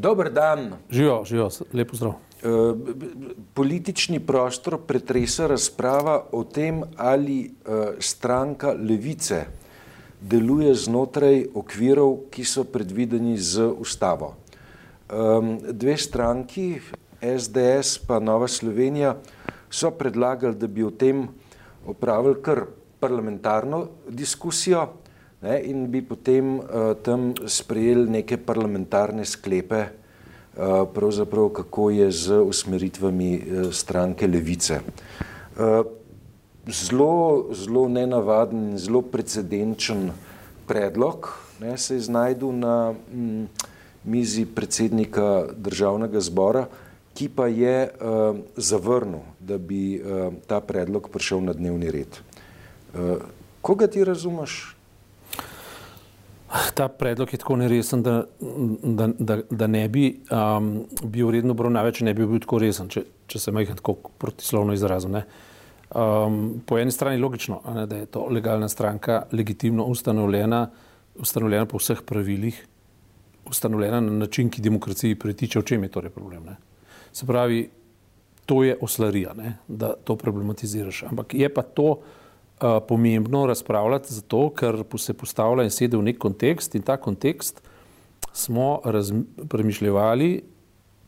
Dober dan. Živijo, živijo, lepo zdrav. Uh, politični prostor pretresa razprava o tem, ali uh, stranka levice deluje znotraj okvirov, ki so predvideni z ustavo. Um, dve stranki, SDS pa Nova Slovenija, so predlagali, da bi o tem opravili kar parlamentarno diskusijo ne, in bi potem uh, tam sprejeli neke parlamentarne sklepe, uh, pravzaprav kako je z usmeritvami uh, stranke levice. Uh, zelo, zelo nenavaden in zelo precedenčen predlog ne, se je znajdu na mm, mizi predsednika državnega zbora, ki pa je uh, zavrnil, da bi uh, ta predlog prišel na dnevni red. Uh, koga ti razumeš? Ta predlog je tako neresen, da, da, da, da ne bi um, bil redno obravnavan, če ne bi bil tako resen, če, če se majhen tako protislovno izrazim. Um, po eni strani je logično, ne, da je to legalna stranka, legitimno ustanovljena, ustanovljena po vseh pravilih, ustanovljena na način, ki demokraciji pretiče. V čem je torej problem? Ne? Se pravi, to je oslarija, ne, da to problematiziraš. Ampak je pa to pomembno razpravljati, zato ker se postavlja in sedi v nek kontekst in ta kontekst smo premišljali,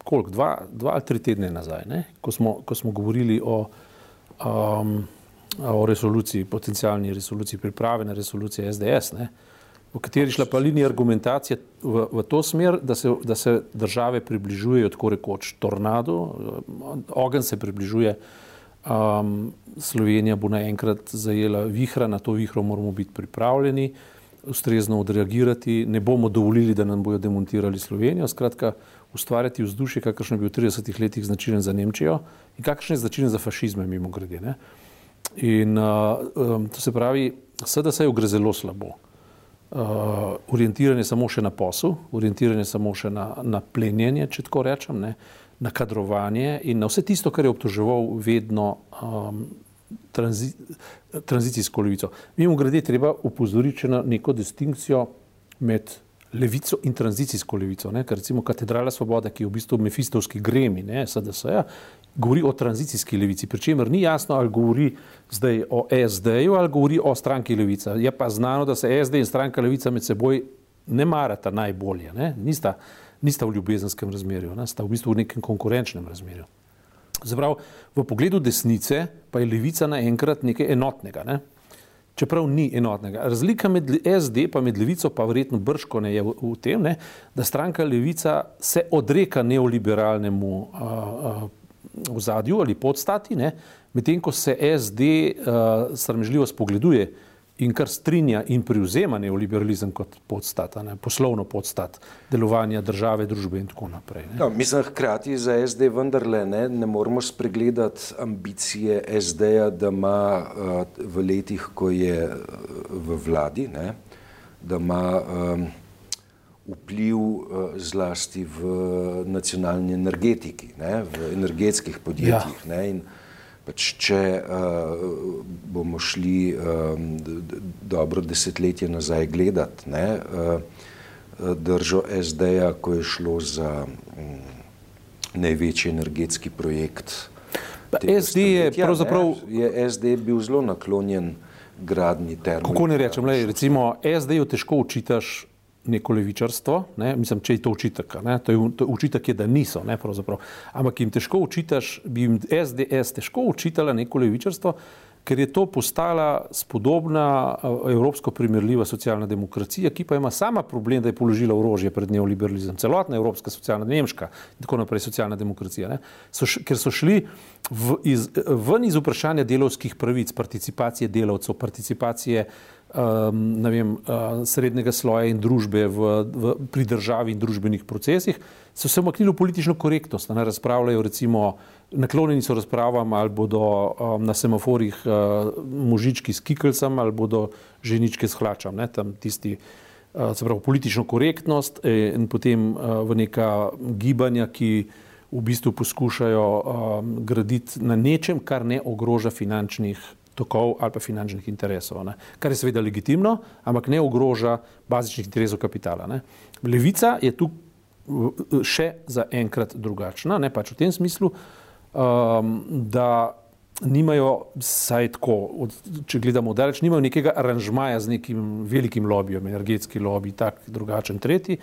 koliko, dva, dva ali tri tedne nazaj, ne? ko smo, ko smo govorili o, um, o resoluciji, potencijalni resoluciji, priprave na resolucijo SDS, ne? v kateri šla pa linija argumentacije v, v to smer, da se, da se države približujejo tako rekoč tornado, ogen se približuje Um, Slovenija bo naenkrat zajela vihra, na to vihro moramo biti pripravljeni, ustrezno odreagirati, ne bomo dovolili, da nam bojo demontirali Slovenijo. Skratka, ustvarjati vzdušje, kakršno je bil v 30 letih značilen za Nemčijo in kakšen je značilen za fašizme, mimo grede. Ne? In uh, um, to se pravi, SDS je gre zelo slabo. Uh, orientiranje samo še na posel, orientiranje samo še na, na plenjenje, če tako rečem. Ne? Na kadrovanje in na vse tisto, kar je obtoževal vedno um, tranzi, tranzicijsko levico. Mimo grede treba upozoriti na neko distinkcijo med levico in tranzicijsko levico, ne? ker recimo katedrala svobode, ki je v bistvu mefistovski gremi, ne, SDS-ja, govori o tranzicijski levici, pri čemer ni jasno, ali govori zdaj o SD-ju ali govori o stranki levica. Je pa znano, da se SD in stranka levica med seboj ne marata najbolje, ne? nista nista v ljubezenskem razmerju, ne? sta v bistvu v nekem konkurenčnem razmerju. Zaprav, v pogledu desnice pa je levica naenkrat nekaj enotnega, ne? čeprav ni enotnega. Razlika med SD pa med levico pa verjetno brško ne je v, v tem, ne? da stranka levica se odreka neoliberalnemu ozadju ali podstati, medtem ko se SD uh, sramežljivo spogleduje in kar strinja in privzema neoliberalizem kot podstat, ne, poslovno podstat delovanja države, družbe in tako naprej. No, mislim, hkrati za SD vendarle ne, ne moramo spregledati ambicije SD-ja, da ima uh, v letih, ko je uh, v vladi, ne, da ima um, vpliv zlasti v nacionalni energetiki, ne, v energetskih podjetjih. Ja. Ne, in, Pač, če uh, bomo šli um, dobro desetletje nazaj gledati, ne, uh, držo SD-ja, ko je šlo za um, največji energetski projekt. SD je pravzaprav. Ne, je SD bil zelo naklonjen gradni termin. Kako ne rečem, le, recimo SD-ju težko učitaš neko levičarstvo, ne? mislim, če je to učitek. To je, to učitek je, da niso, ne, ampak jim težko učitaš, bi jim SDS težko učitala neko levičarstvo, ker je to postala spodobna evropsko primerljiva socialna demokracija, ki pa ima sama problem, da je položila orožje pred neoliberalizem. Celotna evropska socialna, nemška in tako naprej socialna demokracija, so š, ker so šli v, iz, ven iz vprašanja delovskih pravic, participacije delavcev, participacije um, vem, uh, srednjega sloja in družbe v, v, pri državi in družbenih procesih, so se umaknili v politično korektnost. Ne razpravljajo, recimo, naklonjeni so razpravam, ali bodo um, na semaforih uh, možički s kikelcem ali bodo ženičke s hlačem. Ne, tam tisti, uh, se pravi, politično korektnost eh, in potem uh, v neka gibanja, ki v bistvu poskušajo um, graditi na nečem, kar ne ogroža finančnih tokov ali pa finančnih interesov, ne? kar je seveda legitimno, ampak ne ogroža bazičnih interesov kapitala. Ne? Levica je tu še zaenkrat drugačna, ne pač v tem smislu, um, da nimajo, saj tako, od, če gledamo daleč, nimajo nekega aranžmaja z nekim velikim lobijem, energetski lobby, tak drugačen tretji,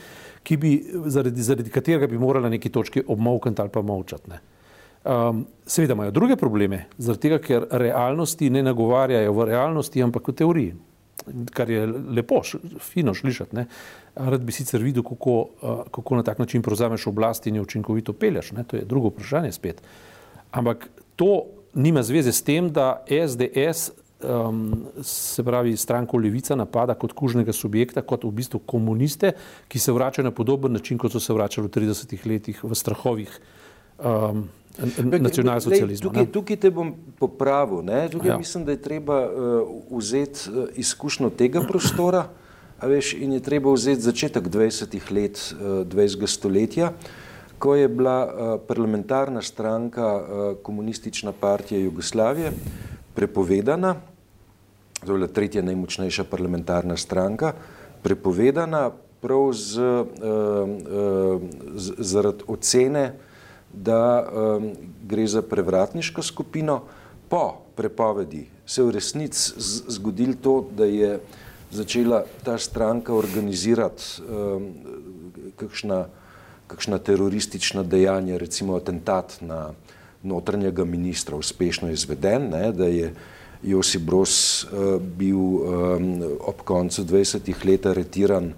bi, zaradi, zaradi katerega bi morala neki točki obmovkati ali pa molčati. Um, seveda imajo druge probleme, zaradi tega, ker realnosti ne nagovarjajo v realnosti, ampak v teoriji kar je lepo, fino slišati. Ne? Rad bi sicer videl, kako, kako na tak način prevzameš oblast in jo učinkovito pelješ. Ne? To je drugo vprašanje spet. Ampak to nima zveze s tem, da SDS, um, se pravi stranko Levica, napada kot kužnega subjekta, kot v bistvu komuniste, ki se vračajo na podoben način, kot so se vračali v 30-ih letih v strahovih. Um, nacionalsocializma. Tukaj, tukaj te bom popravil. Tukaj ja. Mislim, da je treba uh, vzeti uh, izkušnjo tega prostora veš, in je treba vzeti začetek 20. let uh, 20. stoletja, ko je bila uh, parlamentarna stranka uh, komunistična partija Jugoslavije prepovedana, to je bila tretja najmočnejša parlamentarna stranka, prepovedana prav z, uh, uh, z, zaradi ocene da um, gre za prevratniško skupino. Po prepovedi se v resnici zgodilo to, da je začela ta stranka organizirati um, kakšna, kakšna teroristična dejanja, recimo atentat na notranjega ministra, uspešno izveden, ne, da je Josip Broz uh, bil um, ob koncu 20 let aretiran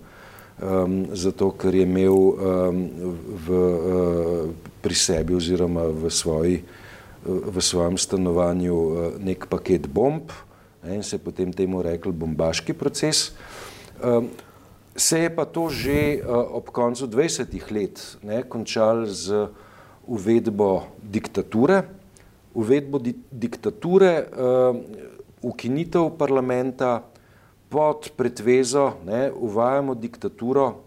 um, zato ker je imel um, v, uh, pri sebi oziroma v, svoji, v svojem stanovanju uh, nek paket bomb ne, in se je potem temu rekel bombaški proces. Um, se je pa to že uh, ob koncu 20 let ne, končal z uvedbo diktature, uvedbo di diktature, uh, ukinitev parlamenta, pod pretvezo ne, uvajamo diktaturo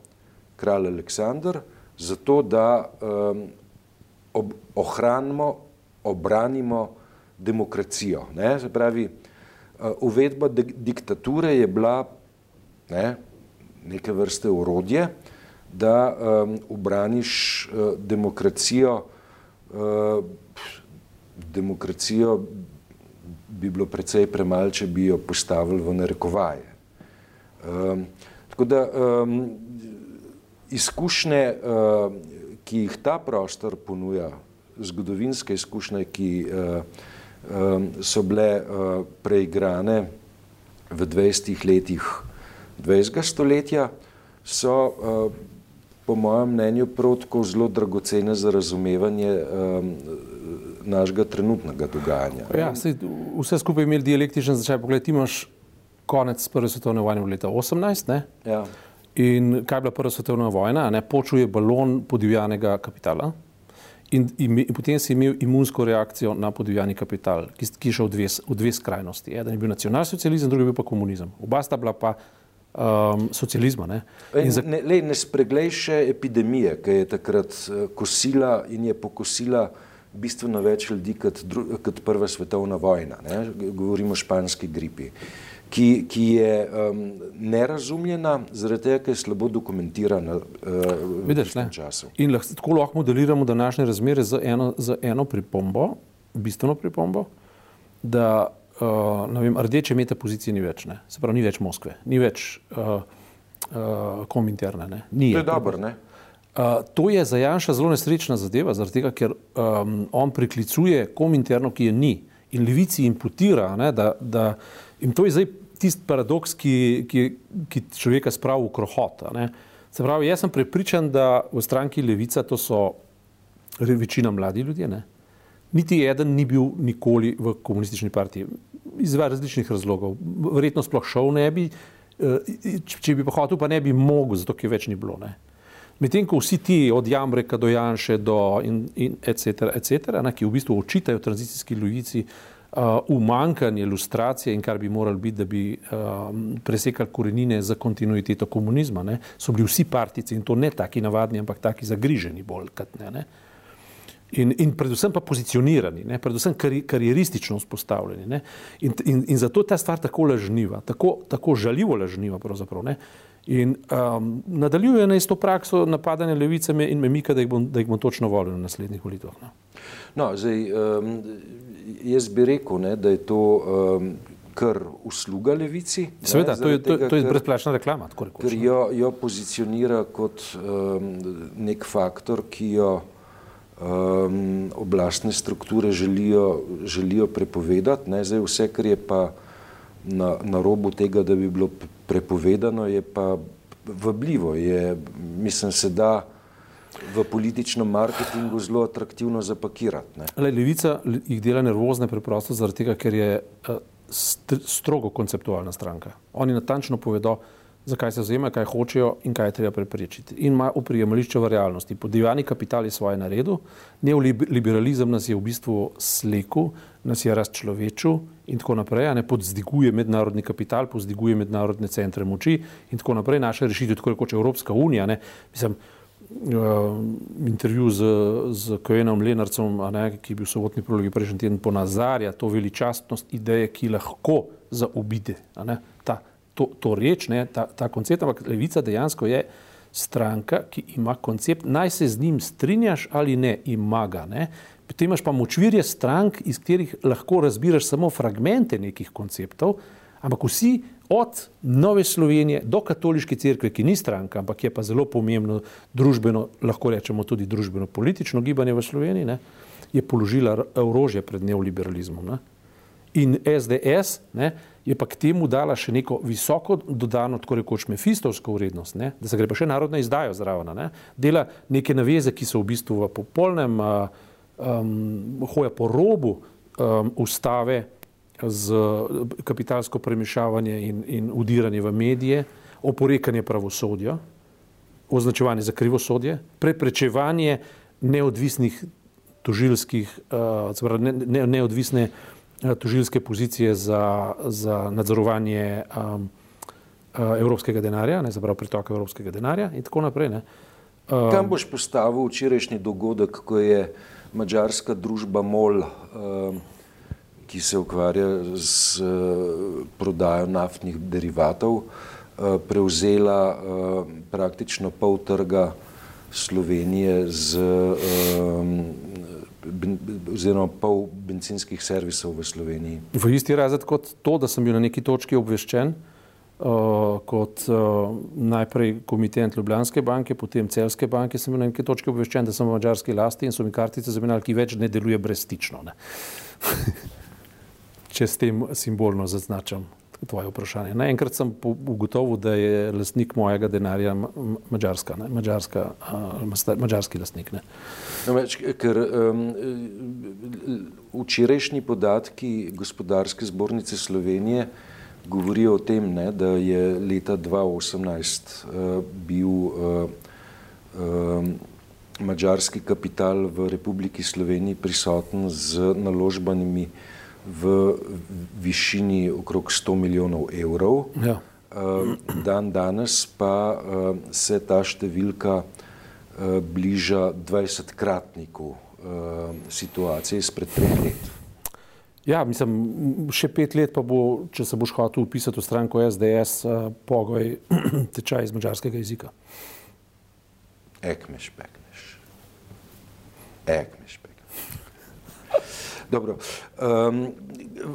kralj Aleksandr, zato da um, ob, ohranimo, obranimo demokracijo. Ne. Se pravi, uh, uvedba di diktature je bila ne, neke vrste urodje, da um, obraniš uh, demokracijo, uh, demokracijo bi bilo precej premalo, če bi jo postavili v narekovaje. Um, tako da um, izkušnje, uh, ki jih ta prostor ponuja, zgodovinske izkušnje, ki uh, um, so bile uh, preigrane v 20 letih 20. stoletja, so po mojem mnenju prav tako zelo dragocene za razumevanje um, našega trenutnega dogajanja. Ja, vse skupaj imeli dialektičen začaj. Poglej, ti imaš konec Prve svetovne vojne v leta 18. Ja. In kaj je bila Prva svetovna vojna? Ne? Počuje balon podivjanega kapitala. In, in, in potem si imel imunsko reakcijo na podivjani kapital, ki, ki je šel v dve, v dve skrajnosti. Eden je bil nacionalsocializem, drugi je bil pa komunizem. Oba sta bila pa um, socializma. Ne, za... ne, ne, ne spreglej še epidemije, ki je takrat uh, kosila in je pokosila bistveno več ljudi kot, kot Prva svetovna vojna. Ne? Govorimo o španski gripi. Uh, ki, ki je um, nerazumljena, zaradi tega, ker je slabo dokumentirana uh, v tem času. In lahko, tako lahko modeliramo današnje razmere z eno, z eno pripombo, bistveno pripombo, da uh, vem, rdeče meta pozicije ni več, ne? se pravi, ni več Moskve, ni več uh, uh, kominterne. Ne? Ni to je dobro, ne? Uh, to je za Janša zelo nesrečna zadeva, zaradi tega, ker um, on priklicuje kominterno, ki je ni in levici imputira, ne, da, da in to je zdaj tisti paradoks, ki, ki, ki človeka spravi v krohot. Se pravi, jaz sem prepričan, da v stranki Levica to so večina mladi ljudje. Ne? Niti eden ni bil nikoli v komunistični partiji, iz različnih razlogov. Verjetno sploh šel ne bi, eh, če bi pa hotel, pa ne bi mogel, zato ker več ni bilo. Medtem ko vsi ti, od Jamreka do Janše, do in, in etc., etc., ne, ki v bistvu očitajo tranzicijski levici, umankanje ilustracije in kar bi morali biti, da bi um, presekali korenine za kontinuiteto komunizma, ne, so bili vsi partici in to ne taki navadni, ampak taki zagriženi bolj kot ne. ne. In, in predvsem pa pozicionirani, ne? predvsem kari, karieristično vzpostavljeni. In, in, in zato je ta stvar tako lažniva, tako, tako žaljivo lažniva. In um, nadaljuje na isto prakso napadanja levice in me mika, da jih bom, da jih bom točno volil na naslednjih volitvah. No, no zdaj, um, jaz bi rekel, ne, da je to um, kar usluga levici. Seveda, to je, to, to je brezplačna reklama. Ker jo, jo pozicionira kot um, nek faktor, ki jo um, oblastne strukture želijo, želijo prepovedati. Ne? Zdaj, vse, kar je pa na, na robu tega, da bi bilo prepovedano, je pa vabljivo. Je, mislim, se da v političnem marketingu zelo atraktivno zapakirati. Le, levica jih dela nervozne preprosto zaradi tega, ker je uh, strogo konceptualna stranka. Oni natančno povedo, zakaj se zauemajo, kaj hočejo in kaj je treba preprečiti. In ima uprijemališče v realnosti. Podivani kapital je svoje naredil, neoliberalizem nas je v bistvu slekel, nas je razčlovečil in tako naprej, a ne podzdiguje mednarodni kapital, podzdiguje mednarodne centre moči in tako naprej. Naša rešitev, tako kot Evropska unija, ne, mislim, Uh, intervju z, z Kojenom Lenarcem, ne, ki je bil v sobotni prologi prejšnji teden, ponazarja to veličastnost ideje, ki lahko zaobide ta to, to reč, ne, ta, ta koncept, ampak levica dejansko je stranka, ki ima koncept, naj se z njim strinjaš ali ne, ima ga. Ne. Potem imaš pa močvirje strank, iz katerih lahko razbiraš samo fragmente nekih konceptov, ampak vsi od Nove Slovenije do katoliške cerkve, ki ni stranka, ampak je pa zelo pomembno družbeno, lahko rečemo tudi družbeno-politično gibanje v Sloveniji, ne, je položila orožje pred neoliberalizmom. Ne. In SDS ne, je pa k temu dala še neko visoko dodano, tako rekoč mefistovsko vrednost, ne, da se gre pa še narodno izdajo zraven. Ne, dela neke naveze, ki so v bistvu v popolnem um, hoja po robu um, ustave z kapitalsko premišavanje in, in udiranje v medije, oporekanje pravosodja, označevanje za krivosodje, preprečevanje neodvisnih tožilskih, uh, ne, ne, neodvisne Eh, tožilske pozicije za, za nadzorovanje um, evropskega denarja, ne zaprav pritoka evropskega denarja in tako naprej. Ne. Um, Kam boš postavil včerajšnji dogodek, ko je mađarska družba MOL, um, ki se ukvarja z uh, prodajo naftnih derivatov, uh, prevzela uh, praktično pol trga Slovenije z um, oziroma pol benzinskih servisov v Sloveniji. V isti razred kot to, da sem bil na neki točki obveščen, uh, kot uh, najprej komitent Ljubljanske banke, potem Celske banke, sem bil na neki točki obveščen, da sem v mađarski lasti in so mi kartice zamenjali, ki več ne deluje brezstično. Če s tem simbolno zaznačam tvoje vprašanje. Naenkrat sem ugotovil, da je lastnik mojega denarja mađarska, ne? mađarska, uh, mađarski lastnik. No, več, ker um, včerajšnji podatki gospodarske zbornice Slovenije govorijo o tem, ne, da je leta 2018 uh, bil uh, um, mađarski kapital v Republiki Sloveniji prisoten z naložbanimi v višini okrog 100 milijonov evrov. Ja. Eh, dan danes pa eh, se ta številka eh, bliža 20-kratniku situacije izpred treh let. Ja, mislim, še pet let pa bo, če se boš hotel upisati v stranko SDS, pogoj tečaj iz mađarskega jezika. Ekmeš, pekneš. Ekmeš, pekneš. Dobro. Um,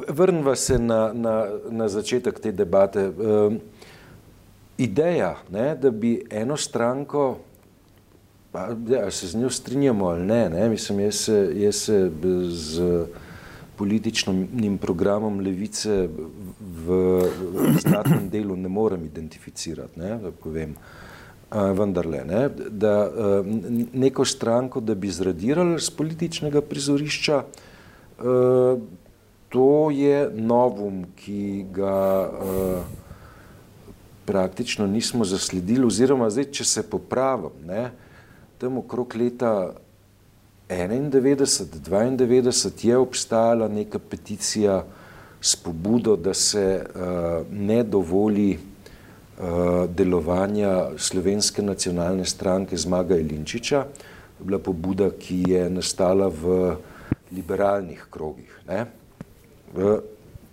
Vrnimo se na, na, na začetek te debate. Um, ideja, ne, da bi eno stranko, pa, ja, se z njo strinjamo ali ne, ne mislim, jaz se, jaz se z političnim programom levice v, v znatnem delu ne morem identificirati, ne, da povem. Uh, vendarle, ne, da uh, neko stranko, da bi zradirali z političnega prizorišča, to je novum, ki ga uh, praktično nismo zasledili, oziroma zdaj, če se popravim, ne, tam okrog leta 91, 92 je obstajala neka peticija s pobudo, da se uh, ne dovoli uh, delovanja slovenske nacionalne stranke Zmaga Ilinčiča, bila pobuda, ki je nastala v liberalnih krogih. Ne?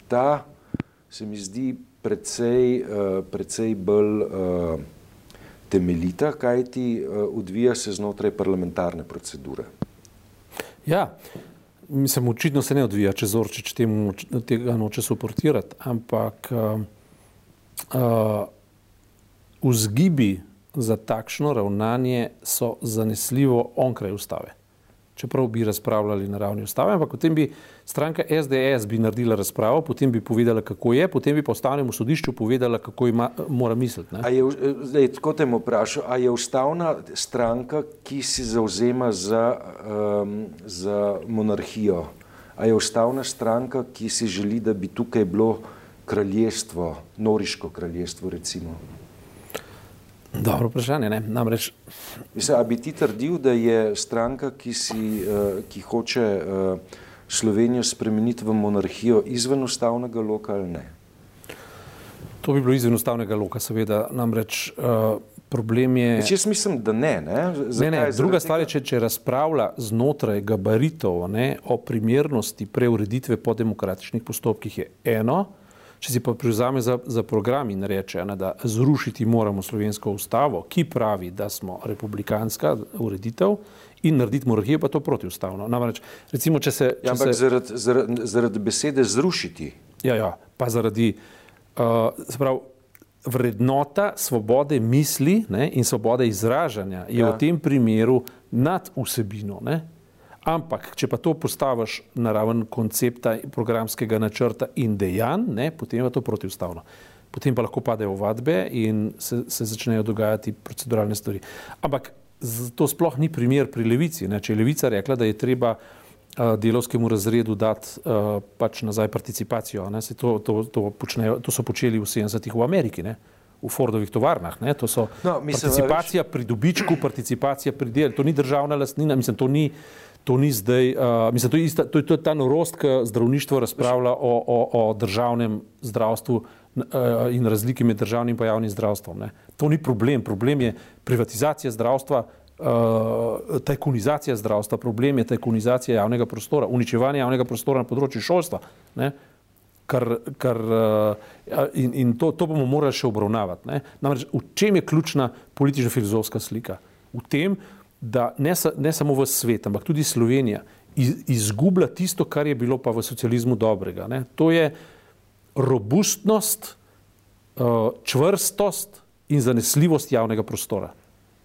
Ta se mi zdi precej, precej bolj temeljita, kajti odvija se znotraj parlamentarne procedure. Ja, mislim, očitno se ne odvija, če Zorčič temu, tega noče suportirati, ampak uh, uh, vzgibi za takšno ravnanje so zanesljivo onkraj ustave čeprav bi razpravljali na ravni ustave, ampak potem bi stranka SDS bi naredila razpravo, potem bi povedala, kako je, potem bi pa ustavnemu sodišču povedala, kako ima, mora misliti. Je, zdaj, tako te mu vprašam, a je ustavna stranka, ki si zauzema za, um, za monarhijo, a je ustavna stranka, ki si želi, da bi tukaj bilo kraljestvo, noriško kraljestvo recimo? Dobro vprašanje. Ne? Namreč. Mislim, a bi ti trdil, da je stranka, ki, si, uh, ki hoče uh, Slovenijo spremeniti v monarhijo izven ustavnega loka ali ne? To bi bilo izven ustavnega loka, seveda. Namreč uh, problem je. Več jaz mislim, da ne. ne? ne, ne. Druga stvar je, če, če razpravlja znotraj gabaritov ne, o primernosti preureditve po demokratičnih postopkih, je eno. Če si pa privzame za, za program in reče, ne, da zrušiti moramo slovensko ustavo, ki pravi, da smo republikanska ureditev in narediti monarhijo, pa to protiustavno. Namreč, recimo, če se. Če ja, ampak se, zaradi, zaradi, zaradi besede zrušiti. Ja, ja pa zaradi uh, prav, vrednota svobode misli ne, in svobode izražanja je ja. v tem primeru nad vsebino. Ne. Ampak, če pa to postaviš na raven koncepta programskega načrta in dejanj, ne, potem je to protiustavno. Potem pa lahko padejo vadbe in se, se začnejo dogajati proceduralne stvari. Ampak to sploh ni primer pri levici. Ne. Če je levica rekla, da je treba uh, delovskemu razredu dati uh, pač nazaj participacijo, ne, to, to, to, počnejo, to so počeli v 70-ih v Ameriki. Ne. V Fordovih tovarnah. Ne? To so no, mislim, participacija več... pri dobičku, participacija pri delu. To ni državna lastnina, mislim, to ni, to ni zdaj, uh, mislim, to je, ista, to, je, to je ta norost, ki zdravništvo razpravlja o, o, o državnem zdravstvu uh, in razliki med državnim in javnim zdravstvom. Ne. To ni problem, problem je privatizacija zdravstva, uh, tajkunizacija zdravstva, problem je tajkunizacija javnega prostora, uničevanje javnega prostora na področju šolstva. Ne. Kar, kar, in in to, to bomo morali še obravnavati. Ne. Namreč, v čem je ključna politična filozofska slika? V tem, da ne, ne samo v svet, ampak tudi Slovenija iz, izgublja tisto, kar je bilo pa v socializmu dobrega. Ne? To je robustnost, uh, čvrstost in zanesljivost javnega prostora.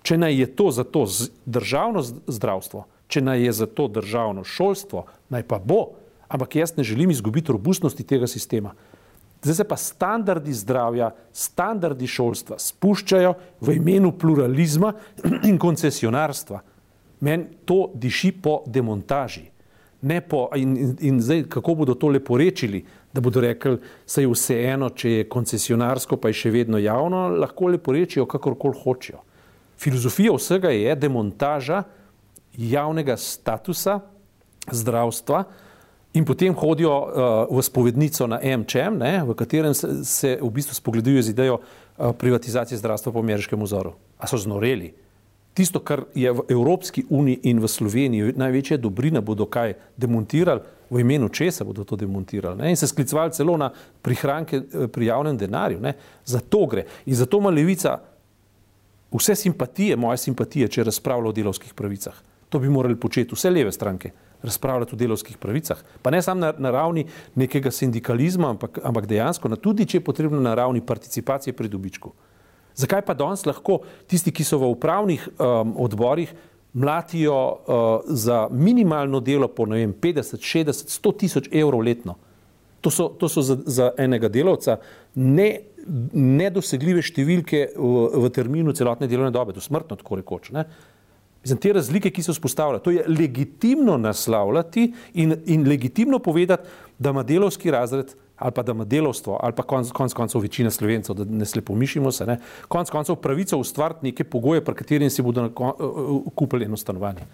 Če naj je to za to državno zdravstvo, če naj je za to državno šolstvo, naj pa bo, ampak jaz ne želim izgubiti robustnosti tega sistema. Zdaj se pa standardi zdravja, standardi šolstva spuščajo v imenu pluralizma in koncesionarstva. Meni to diši po demontaži. Po, in, in, in zdaj, kako bodo to lepo rečili, da bodo rekli, da je vseeno, če je koncesionarsko, pa je še vedno javno, lahko lepo rečijo, kakorkoli hočejo. Filozofija vsega je demontaža javnega statusa zdravstva, In potem hodijo uh, v spovednico na MČM, ne, v katerem se, se v bistvu spogledujejo z idejo uh, privatizacije zdravstva po ameriškem vzoru. A so znoreli? Tisto, kar je v Evropski uniji in v Sloveniji največja dobrina, bodo kaj demontirali, v imenu česa bodo to demontirali. Ne? In se sklicovali celo na prihranke eh, pri javnem denarju. Ne? Za to gre. In zato ima levica vse simpatije, moje simpatije, če razpravlja o delovskih pravicah. To bi morali početi vse leve stranke razpravljati o delovskih pravicah. Pa ne samo na, na ravni nekega sindikalizma, ampak, ampak dejansko na, tudi, če je potrebno na ravni participacije pri dobičku. Zakaj pa danes lahko tisti, ki so v upravnih um, odborih, mlatijo uh, za minimalno delo po vem, 50, 60, 100 tisoč evrov letno? To so, to so za, za enega delavca ne, nedosegljive številke v, v terminu celotne delovne dobe, to smrtno tako rekoč. Mislim, te razlike, ki se vzpostavljajo, to je legitimno naslavljati in, in legitimno povedati, da ima delovski razred ali pa da ima delovstvo ali pa konc, konc koncev večina slovencev, da ne slepo mišimo se, ne, konc koncev pravico ustvariti neke pogoje, pri katerih si bodo kupili eno stanovanje.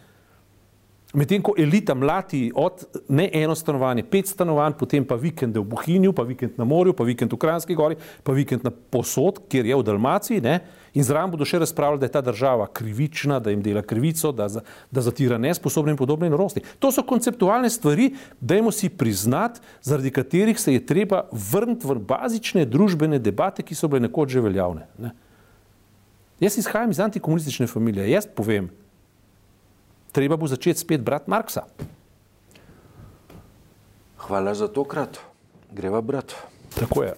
Medtem ko elita mlati od ne eno stanovanje, pet stanovanj, potem pa vikende v Bohinju, pa vikend na morju, pa vikend v Kranjski gori, pa vikend na posod, kjer je v Dalmaciji, ne? in zraven bodo še razpravljali, da je ta država krivična, da jim dela krivico, da, za, da zatira nesposobne in podobne norosti. To so konceptualne stvari, dajmo si priznati, zaradi katerih se je treba vrniti v bazične družbene debate, ki so bile nekoč že veljavne. Ne? Jaz izhajam iz antikomunistične familije, jaz povem, treba bo začeti spet brati Marksa. Hvala za tokrat. Greva brat. Tako je.